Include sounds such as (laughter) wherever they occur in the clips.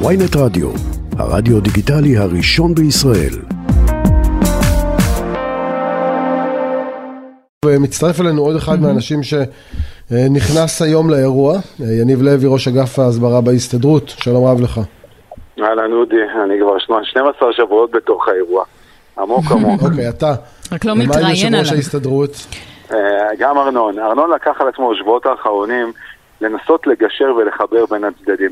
ויינט רדיו, הרדיו דיגיטלי הראשון בישראל. מצטרף אלינו עוד אחד מהאנשים שנכנס היום לאירוע, יניב לוי, ראש אגף ההסברה בהסתדרות, שלום רב לך. אהלן אודי, אני כבר 12 שבועות בתוך האירוע, עמוק עמוק. (laughs) אוקיי, אתה. רק לא מה עם מתראיין יושב עליו. ראש ההסתדרות? אה, גם ארנון. ארנון לקח על עצמו בשבועות האחרונים לנסות לגשר ולחבר בין הצדדים.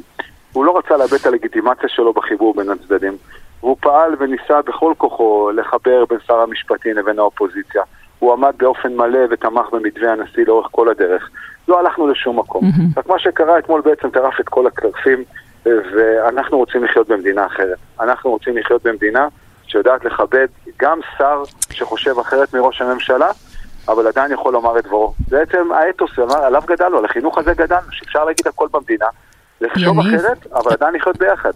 הוא לא רצה לאבד את הלגיטימציה שלו בחיבור בין הצדדים. והוא פעל וניסה בכל כוחו לחבר בין שר המשפטים לבין האופוזיציה. הוא עמד באופן מלא ותמך במתווה הנשיא לאורך כל הדרך. לא הלכנו לשום מקום. רק מה שקרה אתמול בעצם טרף את כל הקלפים, אה, ואנחנו רוצים לחיות במדינה אחרת. אנחנו רוצים לחיות במדינה שיודעת לכבד גם שר שחושב אחרת מראש הממשלה, אבל עדיין יכול לומר את דברו. בעצם האתוס עליו גדלנו, על החינוך הזה גדלנו, שאפשר להגיד הכל במדינה, לחשוב. אחרת, אבל עדיין לחיות ביחד.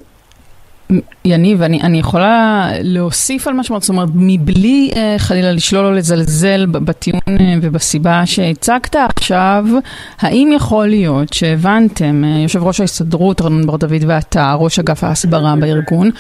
יניב, אני, אני יכולה להוסיף על מה שאמרת, זאת אומרת, מבלי אה, חלילה לשלול או לזלזל בטיעון אה, ובסיבה שהצגת עכשיו, האם יכול להיות שהבנתם, אה, יושב ראש ההסתדרות ארנון בר דוד ואתה, ראש אגף ההסברה בארגון,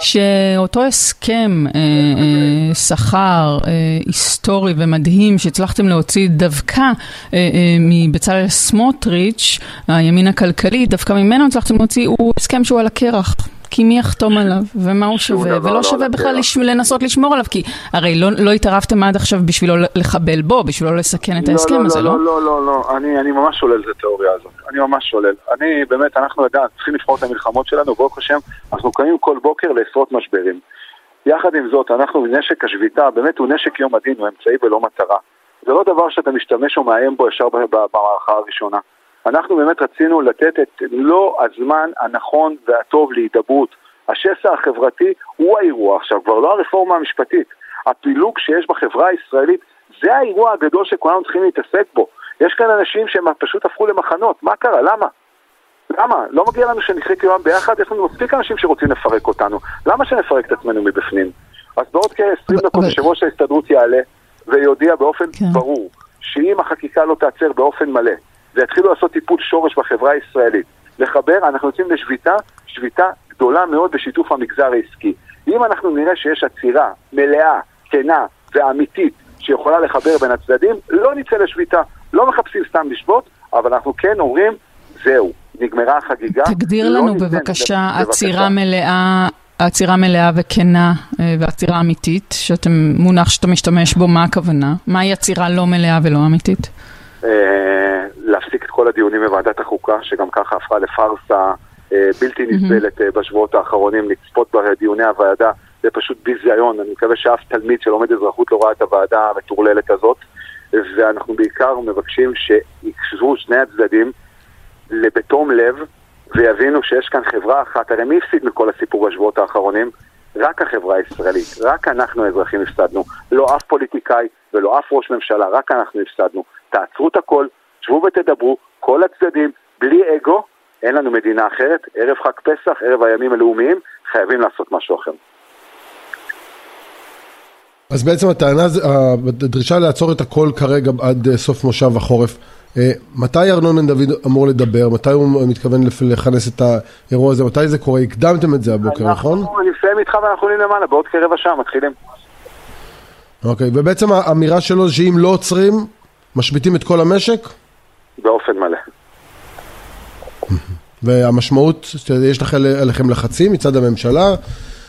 שאותו הסכם אה, אה, שכר אה, היסטורי ומדהים שהצלחתם להוציא דווקא אה, אה, מבצלאל סמוטריץ', הימין הכלכלי, דווקא ממנו הצלחתם להוציא, הוא הסכם שהוא על הקרח. כי מי יחתום עליו, ומה הוא שווה, ולא לא שווה בכלל לנסות לשמור עליו, כי הרי לא, לא התערבתם עד עכשיו בשבילו לחבל בו, בשבילו לסכן את ההסכם הזה, לא? לא, לא, לא, לא, אני, אני ממש שולל את התיאוריה הזאת. אני ממש שולל. אני, באמת, אנחנו יודעים, צריכים לבחור את המלחמות שלנו, ברוך השם, אנחנו קמים כל בוקר לעשרות משברים. יחד עם זאת, אנחנו, נשק השביתה, באמת הוא נשק יום הדין, הוא אמצעי ולא מטרה. זה לא דבר שאתה משתמש או מאיים בו ישר במערכה הראשונה. אנחנו באמת רצינו לתת את מלוא הזמן הנכון והטוב להידברות. השסע החברתי הוא האירוע עכשיו, כבר לא הרפורמה המשפטית. הפילוג שיש בחברה הישראלית, זה האירוע הגדול שכולנו צריכים להתעסק בו. יש כאן אנשים שהם פשוט הפכו למחנות, מה קרה? למה? למה? לא מגיע לנו שנחיה כעם ביחד? יש לנו מספיק אנשים שרוצים לפרק אותנו. למה שנפרק את עצמנו מבפנים? אז בעוד כ-20 אבל- דקות יושב ראש ההסתדרות יעלה ויודיע באופן כן. ברור שאם החקיקה לא תעצר באופן מלא ויתחילו לעשות טיפול שורש בחברה הישראלית, לחבר, אנחנו יוצאים לשביתה, שביתה גדולה מאוד בשיתוף המגזר העסקי. אם אנחנו נראה שיש עצירה מלאה, כנה ואמיתית שיכולה לחבר בין הצדדים, לא נצא לשביתה. לא מחפשים סתם לשבות, אבל אנחנו כן אומרים, זהו, נגמרה החגיגה. תגדיר לא לנו בבקשה. עצירה מלאה, עצירה מלאה וכנה אה, ועצירה אמיתית, שאתם, מונח שאתה משתמש בו, מה הכוונה? מהי עצירה לא מלאה ולא אמיתית? כל הדיונים בוועדת החוקה, שגם ככה הפכה לפארסה אה, בלתי נסבלת אה, בשבועות האחרונים, לצפות בדיוני הוועדה, זה פשוט ביזיון, אני מקווה שאף תלמיד שלומד אזרחות לא ראה את הוועדה המטורללת הזאת, ואנחנו בעיקר מבקשים שיקשבו שני הצדדים בתום לב, ויבינו שיש כאן חברה אחת, הרי מי הפסיד מכל הסיפור בשבועות האחרונים? רק החברה הישראלית, רק אנחנו האזרחים הפסדנו, לא אף פוליטיקאי ולא אף ראש ממשלה, רק אנחנו הפסדנו. תעצרו את הכל, שבו ותדברו, כל הצדדים, בלי אגו, אין לנו מדינה אחרת, ערב חג פסח, ערב הימים הלאומיים, חייבים לעשות משהו אחר. אז בעצם הטענה, הדרישה לעצור את הכל כרגע עד אה, סוף מושב החורף. אה, מתי ארנון בן דוד אמור לדבר? מתי הוא מתכוון לכנס את האירוע הזה? מתי זה קורה? הקדמתם את זה הבוקר, נכון? אנחנו נסיים איתך ואנחנו עולים למעלה, בעוד כרבע שעה מתחילים. אוקיי, ובעצם האמירה שלו שאם לא עוצרים, משביתים את כל המשק? באופן מלא. והמשמעות, יש לכם עליכם לחצים מצד הממשלה?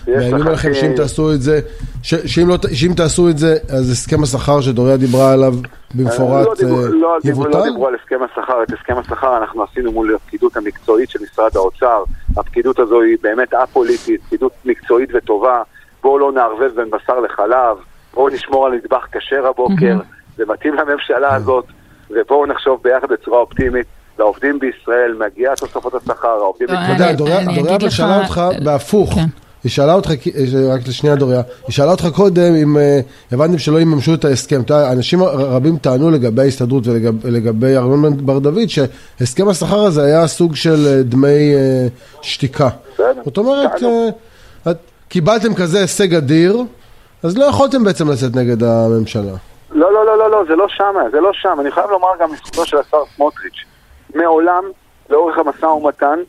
מאיימים. עליכם שאם תעשו את זה, ש- שאם, לא, שאם תעשו את זה, אז הסכם השכר שדוריה דיברה עליו במפורט לא דיברו- אה, לא דיברו- יבוטל? לא דיברו על הסכם השכר, את הסכם השכר אנחנו עשינו מול הפקידות המקצועית של משרד האוצר. הפקידות הזו היא באמת א-פוליטית, פקידות מקצועית וטובה. בואו לא נערבב בין בשר לחלב, בואו נשמור על מטבח כשר הבוקר, זה מתאים לממשלה הזאת, ובואו נחשוב ביחד בצורה אופטימית. לעובדים בישראל מגיע תוספות השכר, העובדים... אתה יודע, דוריה אני דוריה שאלה אותך בהפוך. כן. היא שאלה אותך, אה, רק לשנייה דוריה, היא שאלה אותך קודם אם אה, הבנתם שלא יממשו את ההסכם. אתה יודע, אנשים רבים טענו לגבי ההסתדרות ולגבי ארנון בר דוד, שהסכם השכר הזה היה סוג של אה, דמי אה, שתיקה. בסדר. זאת אומרת. אה, קיבלתם כזה הישג אדיר, אז לא יכולתם בעצם לצאת נגד הממשלה. לא, לא, לא, לא, לא, זה לא שם, זה לא שם. אני חייב לומר גם לזכותו של השר סמוטריץ'. מעולם, לאורך המשא ומתן,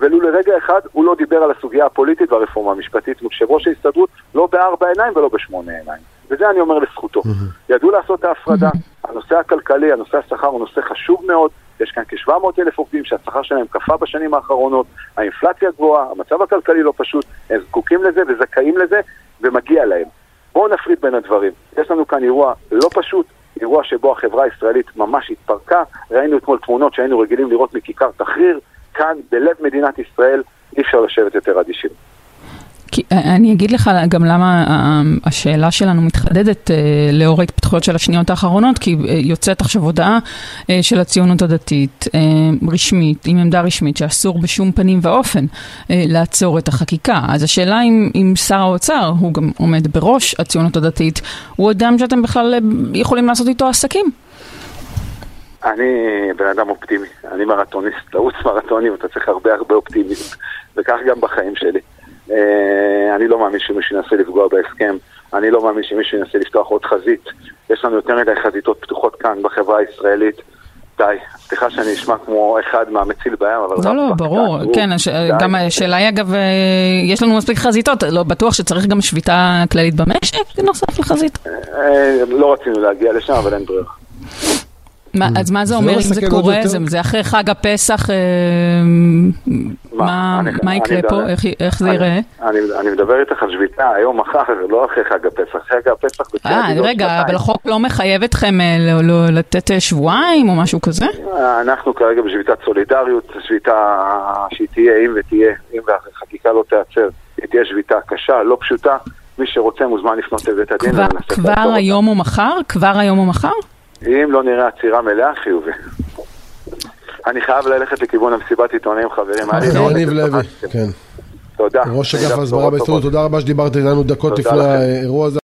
ולו לרגע אחד הוא לא דיבר על הסוגיה הפוליטית והרפורמה המשפטית, יושב ראש ההסתדרות לא בארבע עיניים ולא בשמונה עיניים. וזה אני אומר לזכותו. ידעו לעשות את ההפרדה. הנושא הכלכלי, הנושא השכר הוא נושא חשוב מאוד. יש כאן כ-700 אלף עובדים שהשכר שלהם קפא בשנים האחרונות, האינפלציה גבוהה, המצב הכלכלי לא פשוט, הם זקוקים לזה וזכאים לזה ומגיע להם. בואו נפריד בין הדברים. יש לנו כאן אירוע לא פשוט, אירוע שבו החברה הישראלית ממש התפרקה. ראינו אתמול תמונות שהיינו רגילים לראות מכיכר תחריר. כאן, בלב מדינת ישראל, אי אפשר לשבת יותר אדישים. כי, אה, אני אגיד לך גם למה אה, השאלה שלנו מתחדדת אה, לאור ההתפתחויות של השניות האחרונות, כי יוצאת עכשיו הודעה של הציונות הדתית, רשמית, עם עמדה רשמית, שאסור בשום פנים ואופן לעצור את החקיקה. אז השאלה אם, אם שר האוצר, הוא גם עומד בראש הציונות הדתית, הוא אדם שאתם בכלל יכולים לעשות איתו עסקים. אני בן אדם אופטימי, אני מרתוניסט, לעוץ מרתונים, אתה צריך הרבה הרבה אופטימיסט, וכך גם בחיים שלי. אה, אני לא מאמין שמישהו ינסה לפגוע בהסכם, אני לא מאמין שמישהו ינסה לפתוח עוד חזית. יש לנו יותר מדי חזיתות פתוחות כאן בחברה הישראלית. די, סליחה שאני אשמע כמו אחד מהמציל בים, אבל... לא, לא, ברור, כן, גם השאלה היא אגב, אה, יש לנו מספיק חזיתות, לא בטוח שצריך גם שביתה כללית במשק נוסף לחזית? אה, לא רצינו להגיע לשם, אבל אין ברירה. מה. אז מה זה אומר אם זה קורה? זה, זה אחרי חג הפסח, מה, אני, מה יקרה פה? איך, איך זה ייראה? אני, אני מדבר איתך על שביתה היום, מחר, לא אחרי חג הפסח. חג הפסח... אה, רגע, אבל החוק לא מחייב אתכם אה, לא, לא, לתת אה, שבועיים או משהו כזה? אנחנו כרגע בשביתת סולידריות, שביתה שהיא תהיה, אם ותהיה, אם החקיקה לא תיעצר, היא תהיה שביתה קשה, לא פשוטה. מי שרוצה מוזמן לפנות לבית הדין. כבר, כבר היום או מחר? כבר היום או מחר? אם לא נראה עצירה מלאה, חיובי. אני חייב ללכת לכיוון המסיבת עיתונאים, חברים. יניב לוי, כן. תודה. ראש אגף הסברה בהסתדרות, תודה רבה שדיברת איתנו דקות לפני האירוע הזה.